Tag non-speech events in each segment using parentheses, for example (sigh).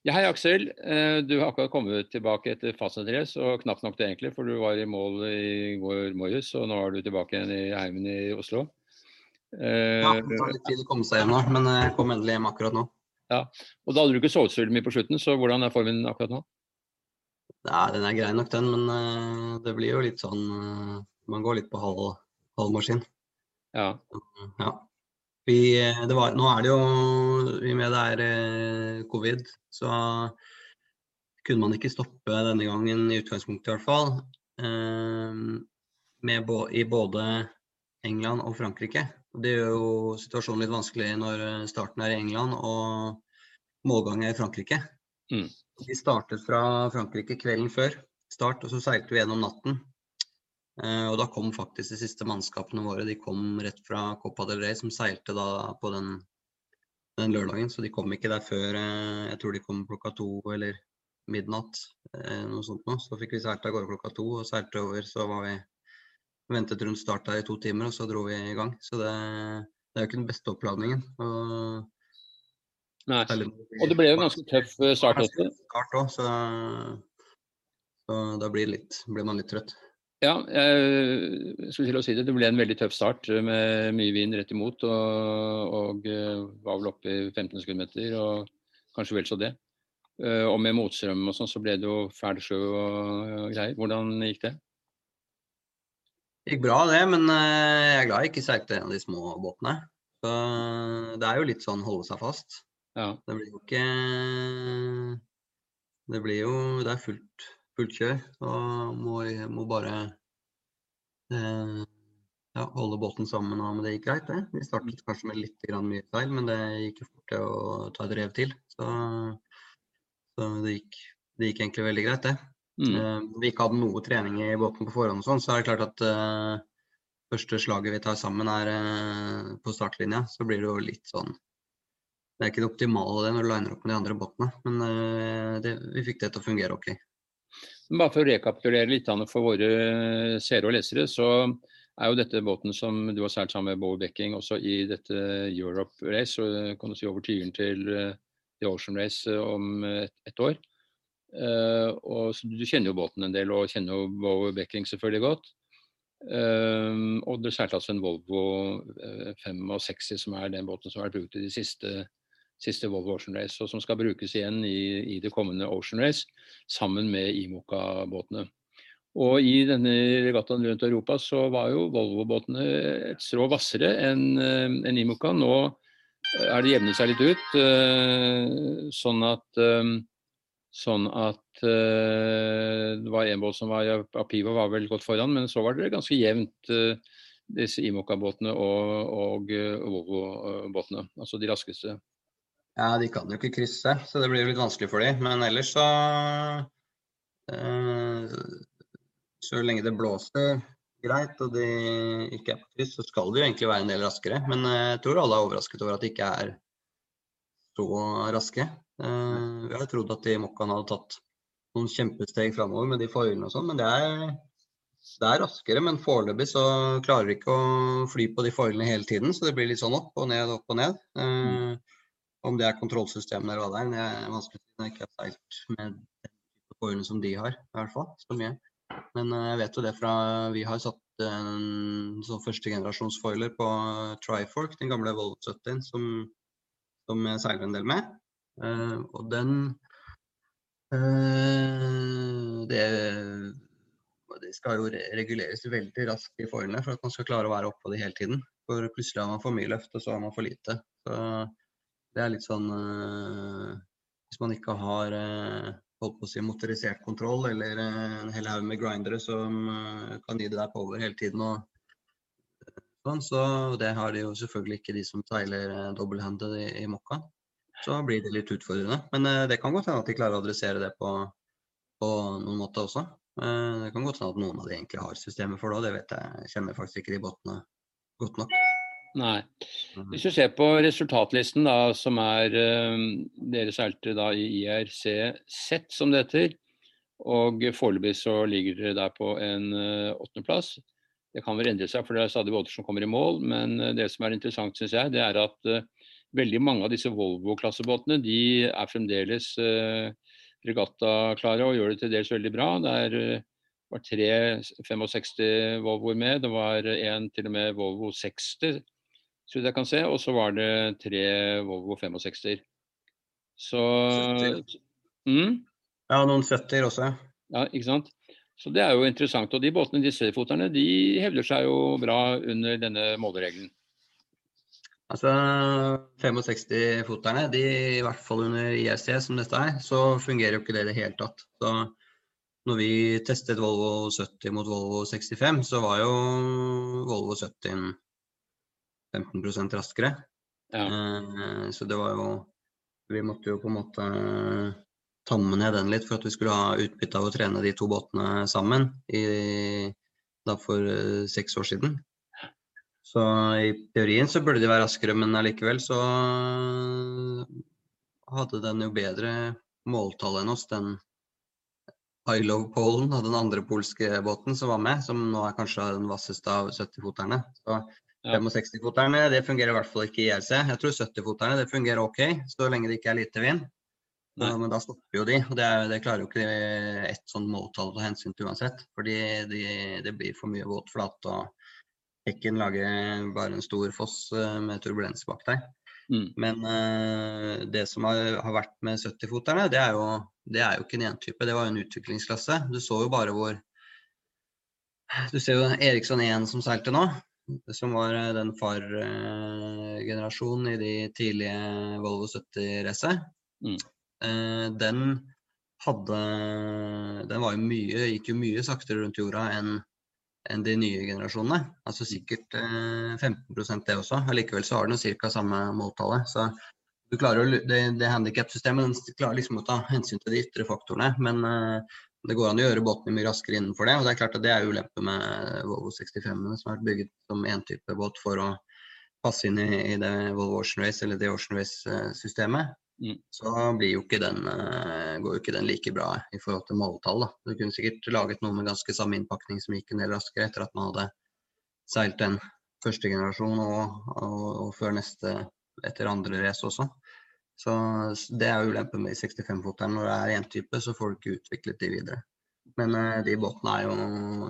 Ja, hei Aksel. Eh, du har akkurat kommet tilbake etter fastnettrace, og knapt nok det egentlig, for du var i mål i går morges, og nå er du tilbake igjen i heimen i Oslo. Ja, det tar litt tid å komme seg hjem nå, men jeg kom endelig hjem akkurat nå. Ja, og Da hadde du ikke sovet så mye på slutten, så hvordan er formen akkurat nå? Ja, Den er grei nok, den, men det blir jo litt sånn Man går litt på halv, halv maskin. Ja. ja. Vi, var, nå er det jo i og med det er eh, covid, så kunne man ikke stoppe denne gangen, i utgangspunktet i hvert fall, med, i både England og Frankrike. Det gjør jo situasjonen litt vanskelig når starten er i England og målgangen er i Frankrike. Mm. Vi startet fra Frankrike kvelden før start, og så seilte vi gjennom natten. Eh, og da kom faktisk de siste mannskapene våre. De kom rett fra Copa del Rey, som seilte da på den, den lørdagen. Så de kom ikke der før eh, Jeg tror de kom klokka to eller midnatt. Eh, noe sånt nå. Så fikk vi seilt av gårde klokka to og seilte over. Så var vi ventet rundt start der i to timer, og så dro vi i gang. Så det, det er jo ikke den beste oppladningen. Og, Nei. og det ble jo en ganske tøff start også. Start også så, så da blir, litt, blir man litt trøtt. Ja, jeg skulle til å si det. Det ble en veldig tøff start med mye vind rett imot. Og, og eh, var vel oppe i 15 sekundmeter, og kanskje vel så det. Eh, og med motstrøm og sånn, så ble det jo fæl sjø og greier. Hvordan gikk det? Det gikk bra det, men eh, jeg er glad jeg ikke seilte en av de små båtene. Så det er jo litt sånn holde seg fast. Ja. Det blir jo ikke Det blir jo Det er fullt fullt kjør. Og må, må bare eh, ja, holde båten sammen, men det gikk greit, det. Vi startet kanskje med litt mye feil, men det gikk jo fort til å ta et rev til. Så, så det, gikk, det, gikk, egentlig veldig greit, det. Mm. Eh, vi ikke hadde noe trening i båten på forhånd, og sånn, så er det klart at eh, første slaget vi tar sammen er eh, på startlinja, så blir det jo litt sånn Det er ikke det optimale det når du liner opp med de andre båtene, men eh, det, vi fikk det til å fungere ok. Bare for å rekapitulere litt for våre seere og lesere, så er jo dette båten som du har seilt sammen med Bowie Becking også i dette Europe Race. og kan du si over tyren til eh, The Ocean Race eh, om ett et år. Uh, og Du kjenner jo båten en del, og kjenner jo Bowie Becking selvfølgelig godt. Uh, og det seilte altså en Volvo 65, som er den båten som har vært brukt i de siste siste Volvo Ocean Race, og som skal brukes igjen i, i det kommende Ocean Race sammen med Imoca-båtene. Og I denne regattaen rundt Europa så var jo Volvo-båtene et strå hvassere enn eh, en Imoca. Nå eh, er det jevnet seg litt ut, eh, sånn at, sånn at det var en båt som var Apiva var vel godt foran, men så var det ganske jevnt disse Imoca-båtene og, og Volvo-båtene, altså de raskeste. Ja, de kan jo ikke krysse, så det blir litt vanskelig for dem. Men ellers så eh, Så lenge det blåser greit og de ikke er på kryss, så skal de jo egentlig være en del raskere. Men eh, jeg tror alle er overrasket over at de ikke er så raske. Eh, vi hadde trodd at de Mokkan hadde tatt noen kjempesteg framover med de foilene og sånn, men det er, det er raskere. Men foreløpig så klarer de ikke å fly på de foilene hele tiden, så det blir litt sånn opp og ned, opp og ned. Mm. Om det er kontrollsystemene eller hva det er, det er vanskelig å si ikke har seilt med den som de har, i hvert fall. Så mye. Men uh, jeg vet jo det fra Vi har satt en sånn førstegenerasjons foiler på Trifork, den gamle Volvo 70 som, som jeg seiler en del med. Uh, og den uh, det, det skal jo reguleres veldig raskt i foilene for at man skal klare å være oppå de hele tiden. For plutselig har man for mye løft, og så har man for lite. Så det er litt sånn uh, Hvis man ikke har uh, holdt på å si motorisert kontroll eller uh, en hel haug med grindere som kan gi det der power hele tiden og sånn, så det har de jo selvfølgelig ikke de som seiler dobbelthanded i, i mokka. Så blir det litt utfordrende. Men det kan godt hende at de klarer å adressere det på, på noen måte også. det kan godt hende at noen av de egentlig har systemet for det, og det vet. Jeg kjenner faktisk ikke de båtene godt nok. Nei. Mhm. Hvis du ser på resultatlisten, da, som er uh, Dere seilte da i IRC Z, som det heter. Og foreløpig så ligger dere der på en uh, åttendeplass. Det kan vel endre seg, for det er stadig båter som kommer i mål. Men uh, det som er interessant, syns jeg, det er at uh, veldig mange av disse Volvo-klassebåtene de er fremdeles regattaklare og gjør det til dels veldig bra. Det er, var tre 65 Volvoer med, det var en til og med Volvo 60, så vidt jeg kan se, og så var det tre Volvo 65-er. Så mm? Ja, noen 70 også. Ja, ikke sant. Så det er jo interessant. Og de båtene, de C-foterne, de hevder seg jo bra under denne måleregelen. Altså 65-foterne, de i hvert fall under IRC som dette er, så fungerer jo ikke det i det hele tatt. Så når vi testet Volvo 70 mot Volvo 65, så var jo Volvo 70 15 raskere. Ja. Eh, så det var jo Vi måtte jo på en måte tamme ned den litt for at vi skulle ha utbytte av å trene de to båtene sammen i, da for eh, seks år siden. Så i teorien så burde de være raskere, men allikevel så hadde den jo bedre måltall enn oss, den I Love Polen, den andre polske båten som var med, som nå er kanskje den vasseste av 70-foterne. Så ja. 65-foterne det fungerer i hvert fall ikke i IRC. Jeg tror 70-foterne det fungerer OK, så lenge det ikke er lite vind. Nei. men da stopper jo de, og det, er, det klarer jo ikke ett sånn måltall å ta hensyn til uansett. Fordi de, det blir for mye våt flate. og Hekken lager bare en stor foss eh, med turbulens bak deg. Mm. Men uh, det som har, har vært med 70-foterne, det, det, er jo ikke en entype. Det var jo en utviklingsklasse. Du så jo bare hvor Du ser jo Eriksson 1 som seilte nå, som var eh, den far-generasjonen uh, i de tidlige Volvo 70-racet. Mm. Uh, den hadde Den var jo mye, gikk jo mye saktere rundt jorda enn enn de nye generasjonene. Altså sikkert eh, 15% det også. Allikevel så har den ca. samme måltallet. Så du klarer å, det, det handikapsystemet klarer liksom å ta hensyn til de ytre faktorene. Men eh, det går an å gjøre båtene mye raskere innenfor det. Og det er klart at det er ulempe med Volvo 65-ene som har vært bygget som én type båt for å passe inn i, i det Volvo Ocean Race eller det Ocean Race-systemet. Mm. så blir jo ikke den, uh, går jo ikke den like bra i forhold til måltall. Da. Du kunne sikkert laget noe med ganske samme innpakning som gikk en del raskere etter at man hadde seilt den første generasjon og, og, og før neste etter andre race også. Så det er ulempen med 65-foteren. Når det er én type, så får du ikke utviklet de videre. Men uh, de båtene er jo,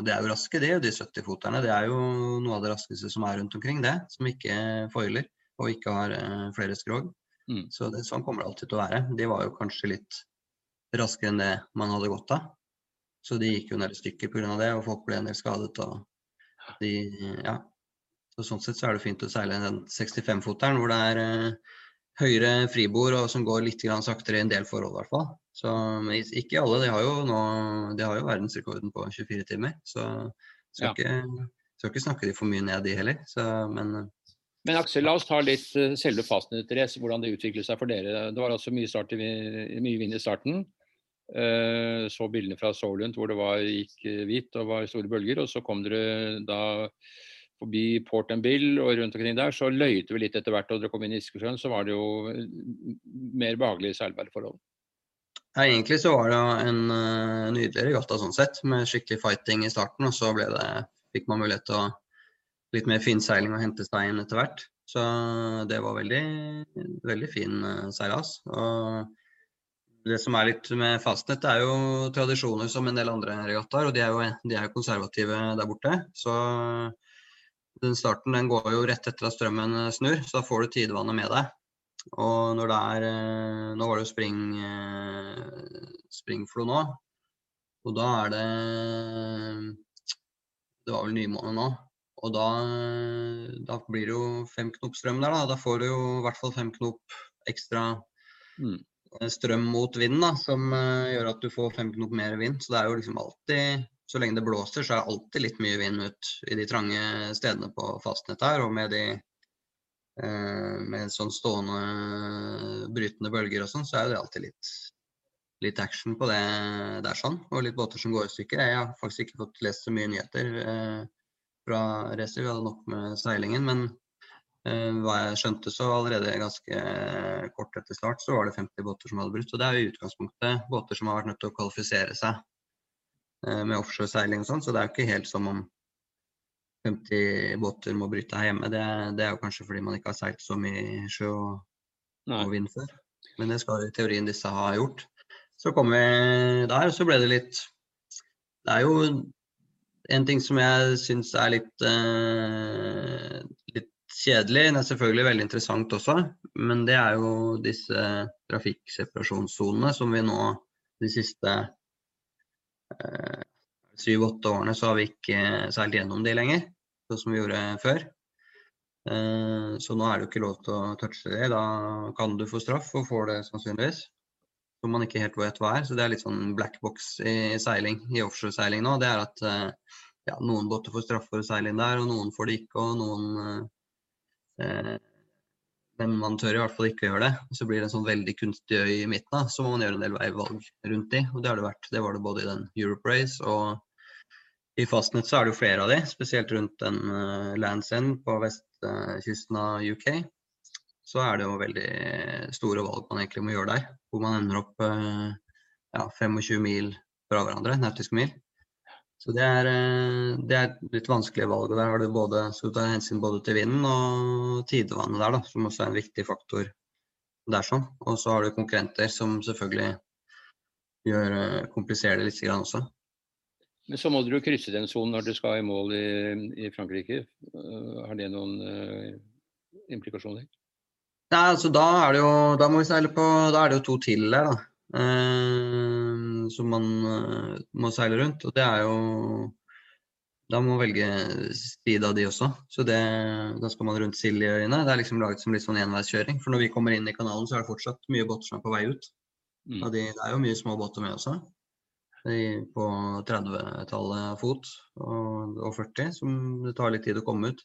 de er jo raske, de. De 70-foterne det er jo noe av det raskeste som er rundt omkring, det. Som ikke foiler og ikke har uh, flere skrog. Mm. Så det, sånn kommer det alltid til å være. De var jo kanskje litt raskere enn det man hadde godt av. Så de gikk jo ned i stykker pga. det, og folk ble en del skadet. og de, ja. Så Sånn sett så er det fint å seile den 65-foteren hvor det er eh, høyere fribord og som går litt saktere i en del forhold, i hvert fall. Så, ikke alle. De har jo, nå, de har jo verdensrekorden på 24 timer. Så skal, ja. ikke, skal ikke snakke de for mye ned, de heller. Så, men men Aksel, la oss ta litt uh, selve fastnettrace, hvordan det utviklet seg for dere. Det var altså mye, start, mye vind i starten. Uh, så bildene fra Solund hvor det var, gikk uh, hvitt og var store bølger. Og så kom dere da forbi Port and Bill og rundt omkring der. Så løyte vi litt etter hvert, og dere kom inn i Iskesjøen. Så var det jo mer behagelige seilbærforhold. Ja, egentlig så var det jo en uh, nydelig regatta sånn sett, med skikkelig fighting i starten. Og så det, fikk man mulighet til å litt mer finseiling og hente seg inn etter hvert. Så det var veldig, veldig fin uh, seilas. Og det som er litt med fastnett, er jo tradisjoner som en del andre regattaer, og de er, jo, de er jo konservative der borte. Så den starten den går jo rett etter at strømmen eh, snur, så da får du tidevannet med deg. Og når det er eh, Nå var det jo spring, springflo nå, og da er det Det var vel nymåne nå. Og da, da, blir det jo fem knop strøm der, da. Da får du jo i hvert fall fem knop ekstra mm. strøm mot vinden, da, som gjør at du får fem knop mer vind. Så det er jo liksom alltid Så lenge det blåser, så er det alltid litt mye vind ut i de trange stedene på fastnett her. Og med de uh, med sånn stående brytende bølger og sånn, så er det alltid litt litt action på det der sånn. Og litt båter som går i stykker. Jeg har faktisk ikke fått lest så mye nyheter. Uh, fra racer. Vi hadde nok med seilingen. Men eh, hva jeg skjønte, så allerede ganske kort etter start så var det 50 båter som hadde brutt. Og det er jo i utgangspunktet båter som har vært nødt til å kvalifisere seg eh, med offshoreseiling og sånn. Så det er jo ikke helt som om 50 båter må bryte her hjemme. Det, det, er jo kanskje fordi man ikke har seilt så mye sjø og og vind før. Men det skal i teorien disse ha gjort. Så kom vi der, og så ble det litt Det er jo en ting som jeg syns er litt, uh, litt kjedelig, Den er selvfølgelig veldig interessant også, men det er jo disse trafikkseparasjonssonene som vi nå de siste syv-åtte årene så har vi ikke seilt gjennom de lenger, sånn som vi gjorde før. Uh, så nå er det jo ikke lov til å touche det. Da kan du få straff, og får det sannsynligvis. Som man ikke helt vet hva er. Så det er litt sånn black box i seiling, i offshoreseiling nå. Det er at ja, noen båter får straff for å seile inn der, og noen får det ikke, og noen eh, Men man tør i hvert fall ikke å gjøre det. Så blir det en sånn veldig kunstig øy i midten, da. så må man gjøre en del veivalg rundt de. Og det har det vært. Det var det både i den Europe Race og i Fastnet så er det jo flere av de, spesielt rundt den uh, Lands End på vestkysten uh, av UK. Så er det jo veldig store valg man egentlig må gjøre der. Hvor man ender opp uh, ja, 25 mil fra hverandre, nautiske mil. Så det er, eh, det er, litt vanskelige valg. og Der har du både, så du tar hensyn både til vinden og tidevannet der, da, som også er en viktig faktor der. sånn. Og så har du konkurrenter som selvfølgelig gjør, eh, kompliserer det litt grann også. Men så må du krysse den sonen når du skal i mål i, i Frankrike. Uh, har det noen uh, implikasjoner? Nei, altså da er jo Da på Da er det jo to til der, da. Eh, som man eh, må seile rundt. Og det er jo Da må man velge side av de også. Så det, da skal man rundt Siljeøyene. Det er liksom laget som litt sånn enveiskjøring. For når vi kommer inn i kanalen, så er det fortsatt mye båter som er på vei ut. Mm. De, det er jo mye små båter med også. De på 30-tallet fot og, og 40, som det tar litt tid å komme ut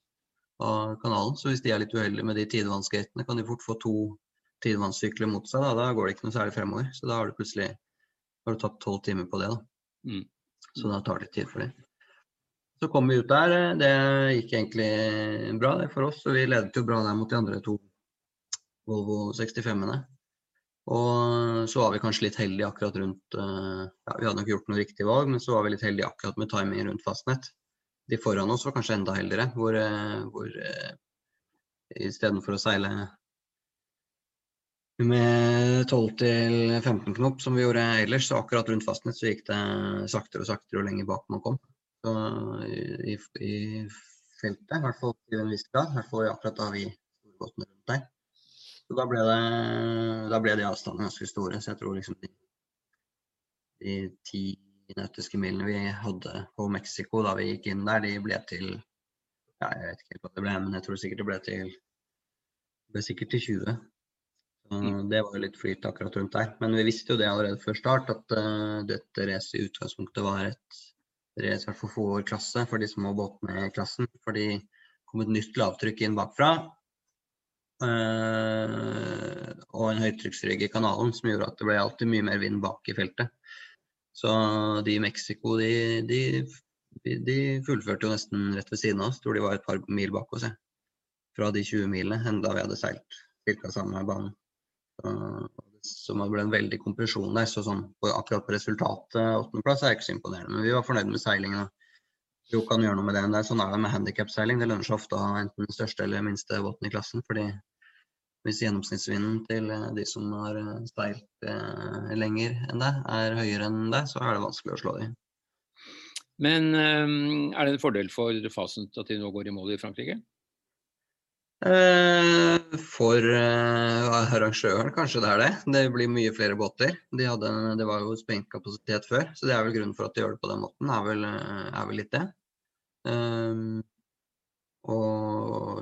av kanalen. Så hvis de er litt uheldige med de tidevannsgatene, kan de fort få to tidevannssykler mot seg, da, da, går det ikke noe særlig fremover. Så da har du plutselig har du tatt tolv timer på det. da. Mm. Så da tar det tid for det. Så kom vi ut der. Det gikk egentlig bra det for oss. og Vi ledet jo bra der mot de andre to Volvo 65-ene. Og så var vi kanskje litt heldige akkurat rundt eh, ja, Vi hadde nok gjort noe riktig valg, men så var vi litt heldige akkurat med timing rundt fastnett. De foran oss var kanskje enda heldigere, hvor, eh, hvor eh, istedenfor å seile med 12 til 15 knop som vi gjorde ellers, så akkurat rundt fastnett så gikk det saktere og saktere og lenger bak man kom. Så i, i feltet, i hvert fall til en viss grad, i hvert fall akkurat da vi storbåtene rundt der. Så da ble, det, da ble de avstandene ganske store. Så jeg tror liksom de, de ti nautiske milene vi hadde på Mexico da vi gikk inn der, de ble til ja, Jeg vet ikke helt hva det ble, men jeg tror sikkert det ble til, ble sikkert til 20. Det var jo litt flyt akkurat rundt der. Men vi visste jo det allerede før start, at uh, dette racet i utgangspunktet var et race for vår klasse, for de små båtene i klassen. For det kom et nytt lavtrykk inn bakfra. Uh, og en høytrykksrygg i kanalen som gjorde at det ble alltid mye mer vind bak i feltet. Så de i Mexico, de, de, de, fullførte jo nesten rett ved siden av oss. Tror de var et par mil bak oss, jeg. Fra de 20 milene, enda vi hadde seilt ca. samme banen. Så det ble en veldig kompresjon der. Så sånn, akkurat på resultatet, åttendeplass, er jeg ikke så imponerende. Men vi var fornøyd med seilingen. Jo kan gjøre noe med det. det er sånn er det med handikapseiling. Det lønner seg ofte å ha enten den største eller minste båten i klassen. fordi hvis gjennomsnittsvinden til eh, de som har steilt seilt eh, lenger enn det, er høyere enn det, så er det vanskelig å slå dem. Men er det en fordel for Fasent at de nå går i mål i Frankrike? Eh, for uh, arrangøren, kanskje det er det. Det blir mye flere båter. De hadde, det var jo sprengt kapasitet før, så det er vel grunnen for at de gjør det på den måten. er vel, eh, er vel litt det. Og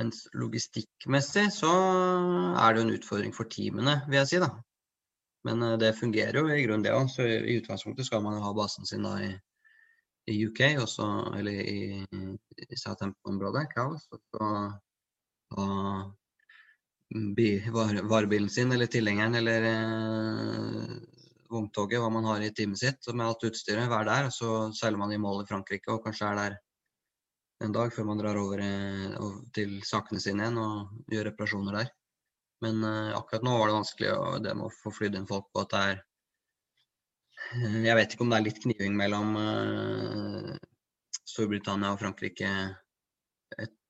mens logistikkmessig så er det jo en utfordring for teamene, vil jeg si. da. Men det fungerer jo i grunnen det òg. Så i utgangspunktet skal man jo ha basen sin da i i UK, også, eller i, i Southampton-området, Cowes, og så ha varebilen sin eller tilhengeren eller eh, vogntoget, hva man har i teamet sitt, med alt utstyret, være der. og Så seiler man i mål i Frankrike og kanskje er der en dag før man drar over eh, til sakene sine igjen og gjør reparasjoner der. Men eh, akkurat nå var det vanskelig å, det med å få flydd inn folk på at det er Eh, jeg vet ikke om det er litt kniving mellom uh, Storbritannia og Frankrike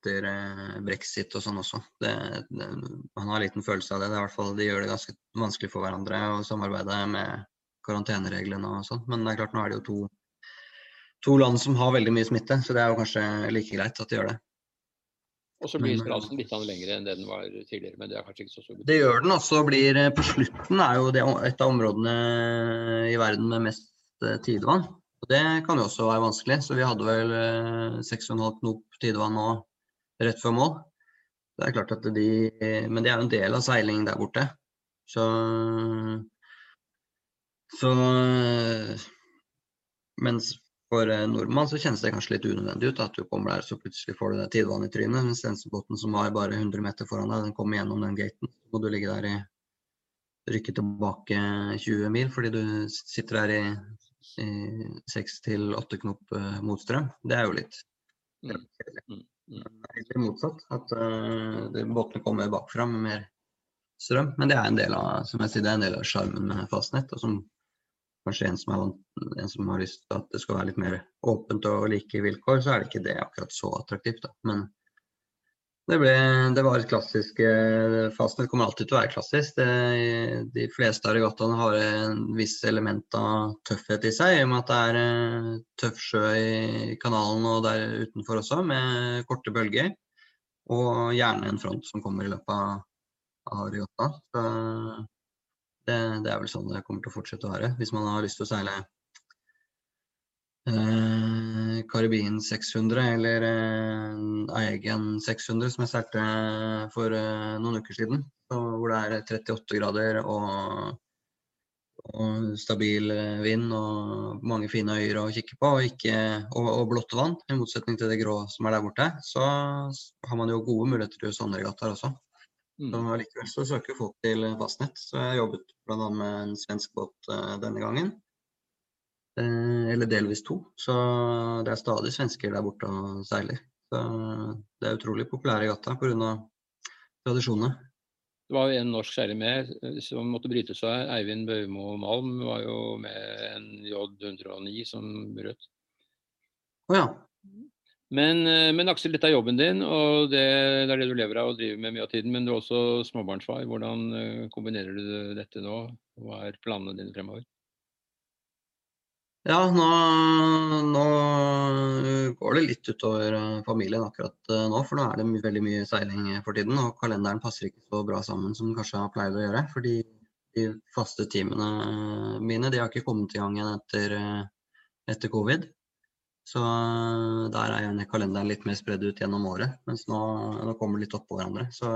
etter eh, brexit og sånn også. Det, det, man har en liten følelse av det. Det, i hvert fall, de gjør det ganske vanskelig for hverandre å samarbeide med karantenereglene og sånn. Men det er klart, nå er det jo to, to land som har veldig mye smitte, så det er jo kanskje like greit at de gjør det. Og så blir strasen litt lengre enn det den var tidligere, men det er kanskje ikke så stor Det gjør den også. blir På slutten er jo det et av områdene i verden med mest tidevann. Og Det kan jo også være vanskelig, så vi hadde vel 6,5 knop tidevann nå rett før mål. Det er klart at de, Men det er jo en del av seilingen der borte. Så, så Mens for nordmann så kjennes det kanskje litt unødvendig ut at du kommer der så plutselig får du det tidevannet i trynet. Mens båten som var bare 100 meter foran deg, den kommer gjennom den gaten. Så må du ligge der i rykke tilbake 20 mil fordi du sitter der i seks til åtte knop uh, motstrøm. Det er jo litt mm. mm. mm. Litt motsatt. At uh, båtene kommer bakfra med mer strøm. Men det er en del av som jeg sier, det er en del av sjarmen med fastnett. Og som kanskje en som, er, en som, har lyst til at det skal være litt mer åpent og like vilkår, så er det ikke det akkurat så attraktivt. Da. Men det, ble, det, var et klassisk eh, Fastnet kommer alltid til å være klassisk. Det, de fleste av regattaene har en viss element av tøffhet i seg, i og med at det er eh, tøff sjø i kanalen og der utenfor også, med korte bølger. Og gjerne en front som kommer i løpet av, av regattaen. Så det, det, er vel sånn det kommer til å fortsette å være. Hvis man har lyst til å seile eh, Karibien 600 eller eh, Aegean 600 som jeg seilte for eh, noen uker siden. hvor det er 38 grader og, og, stabil eh, vind og mange fine øyer å kikke på, og, ikke, og, og blått vann, i motsetning til det grå som er der borte. Så har man jo gode muligheter til sånne regattaer også. Mm. Så likevel så søker folk til fastnett. Så jeg jobbet bl.a. med en svensk båt denne gangen. Eh, eller delvis to. Så det er stadig svensker der borte og seiler. Så det er utrolig populære i gata pga. tradisjonene. Det var jo en norsk seiler med eh, som måtte bryte seg. Eivind Bøymo Malm var jo med en J109 som brøt. Å oh, ja. Men, eh, men, Aksel, dette er jobben din, og det, det, er det du lever av og driver med mye av tiden. Men du er også småbarnsfar. Hvordan kombinerer du dette nå? Hva er planene dine fremover? Ja, nå, nå, går det litt utover eh, familien akkurat eh, nå. For nå er det veldig mye seiling for tiden. Og kalenderen passer ikke så bra sammen som den kanskje har pleid å gjøre. Fordi de faste timene mine de har ikke kommet i gang igjen etter, eh, etter covid. Så der er gjerne kalenderen litt mer spredd ut gjennom året. Mens nå, nå kommer det litt oppå hverandre. Så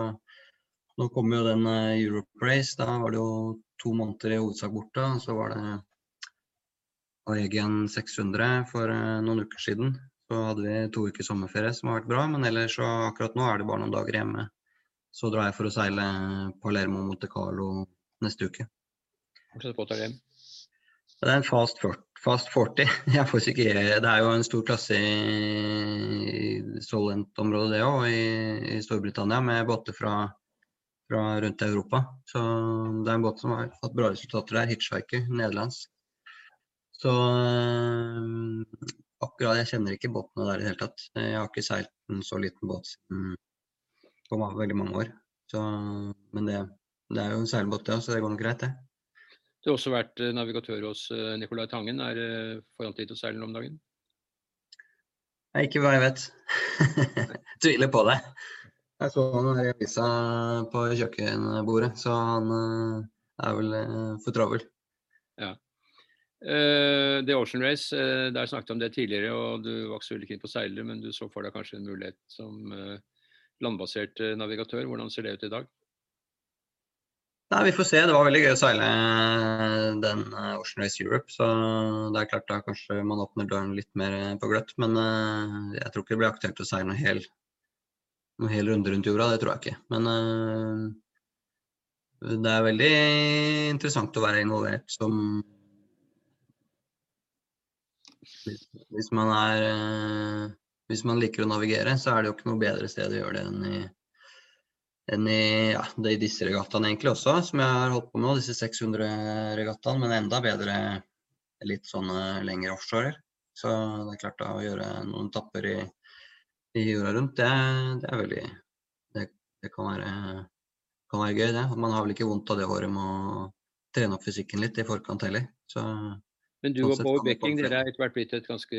nå kommer jo den Europe Race. Da var det jo to måneder i hovedsak borte. Så var det og Egen 600 for eh, noen uker siden. Så hadde vi to uker sommerferie som har vært bra, men ellers så akkurat nå er det bare noen dager hjemme. Så drar jeg for å seile Palermo Monte Carlo neste uke. Det er en fast 40. Fast 40. (laughs) Ikke, det er jo en stor klasse i Solent-området det òg, i, i, Storbritannia, med båter fra, fra rundt Europa. Så det er en båt som har hatt bra resultater der. Hitchhiker, nederlandsk. Så øh, akkurat jeg kjenner ikke båtene der i det hele tatt. Jeg har ikke seilt en så liten båt på veldig mange år. Så, men det, det, er jo en seilbåt, ja, så det går nok greit, det. Du har også vært eh, navigatør hos eh, Nicolai Tangen. Er det foran tid til å seile om dagen? Jeg, ikke hva jeg vet. (laughs) Tviler på det. Jeg så han her i avisa på kjøkkenbordet, så han er vel for travel. Ja. Uh, The Ocean Race, uh, der snakket om det tidligere, og du var ikke så veldig keen på seilere, men du så for deg kanskje en mulighet som uh, landbasert navigatør. Hvordan ser det ut i dag? Nei, Vi får se. Det var veldig gøy å seile den Ocean Race Europe. Så det er klart da kanskje man åpner døren litt mer på gløtt. Men jeg tror ikke det blir aktuelt å seile noen hel, noen hel runde rundt jorda. Det tror jeg ikke. Men det er veldig interessant å være involvert som hvis man, er, eh, hvis man liker å navigere, så er det jo ikke noe bedre sted å gjøre det enn i, enn i ja, det i disse regattaene egentlig også, som jeg har holdt på med, disse 600-regattaene. Men enda bedre litt sånne lengre offshorer. Så det er klart da å gjøre noen tapper i, i jorda rundt, det, det er veldig Det, det kan, være, kan, være, gøy, det. Man har vel ikke vondt av det året med å trene opp fysikken litt i forkant heller. Så, Men du og Bowie Becking, dere er etter hvert blitt et ganske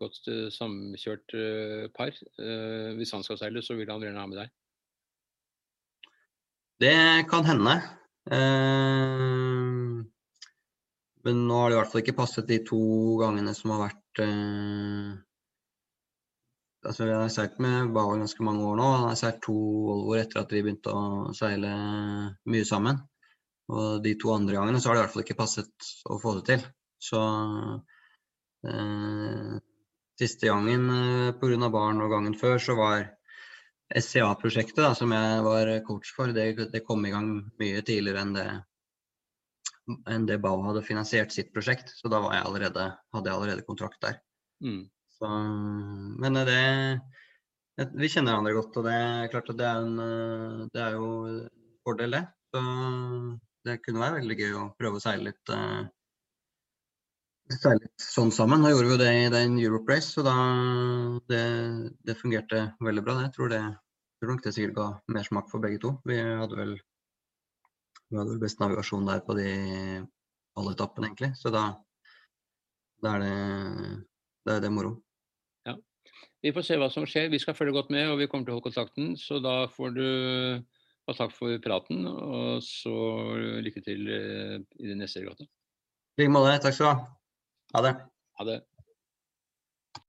godt uh, samkjørt uh, par. Uh, hvis han skal seile, så vil han gjerne ha med deg? Det kan hende. men nå har det i hvert fall ikke passet de to gangene som har vært altså Jeg har seilt med Bauer ganske mange år nå. Han har seilt to Volvoer etter at vi begynte å seile mye sammen. Og de to andre gangene så har det i hvert fall ikke passet å få det til. Så eh, siste gangen eh, pga. barn og gangen før, så var SCA-prosjektet som jeg var coach for, det, det, kom i gang mye tidligere enn det enn det Bau hadde finansiert sitt prosjekt. Så da jeg allerede, hadde jeg allerede kontrakt der. Mm. Så, men det Vi kjenner hverandre godt, og det er klart at det er, en, det er jo fordel, det. Så det kunne være veldig gøy å prøve å seile litt, seile litt sånn sammen. Nå gjorde vi jo det i den Europe Race, så da det, det fungerte veldig bra. Jeg tror det jeg tror nok det sikkert ga mersmak for begge to. Vi hadde vel, vi hadde vel best navigasjon der på de alle etappene, egentlig. Så da, da er det, det, er det moro. Vi får se hva som skjer. Vi skal følge godt med, og vi kommer til å holde kontakten. Så da får du ha takk for praten, og så lykke til eh, i den neste regatta. I like måte. Takk skal du ha. Ha det. Ha det.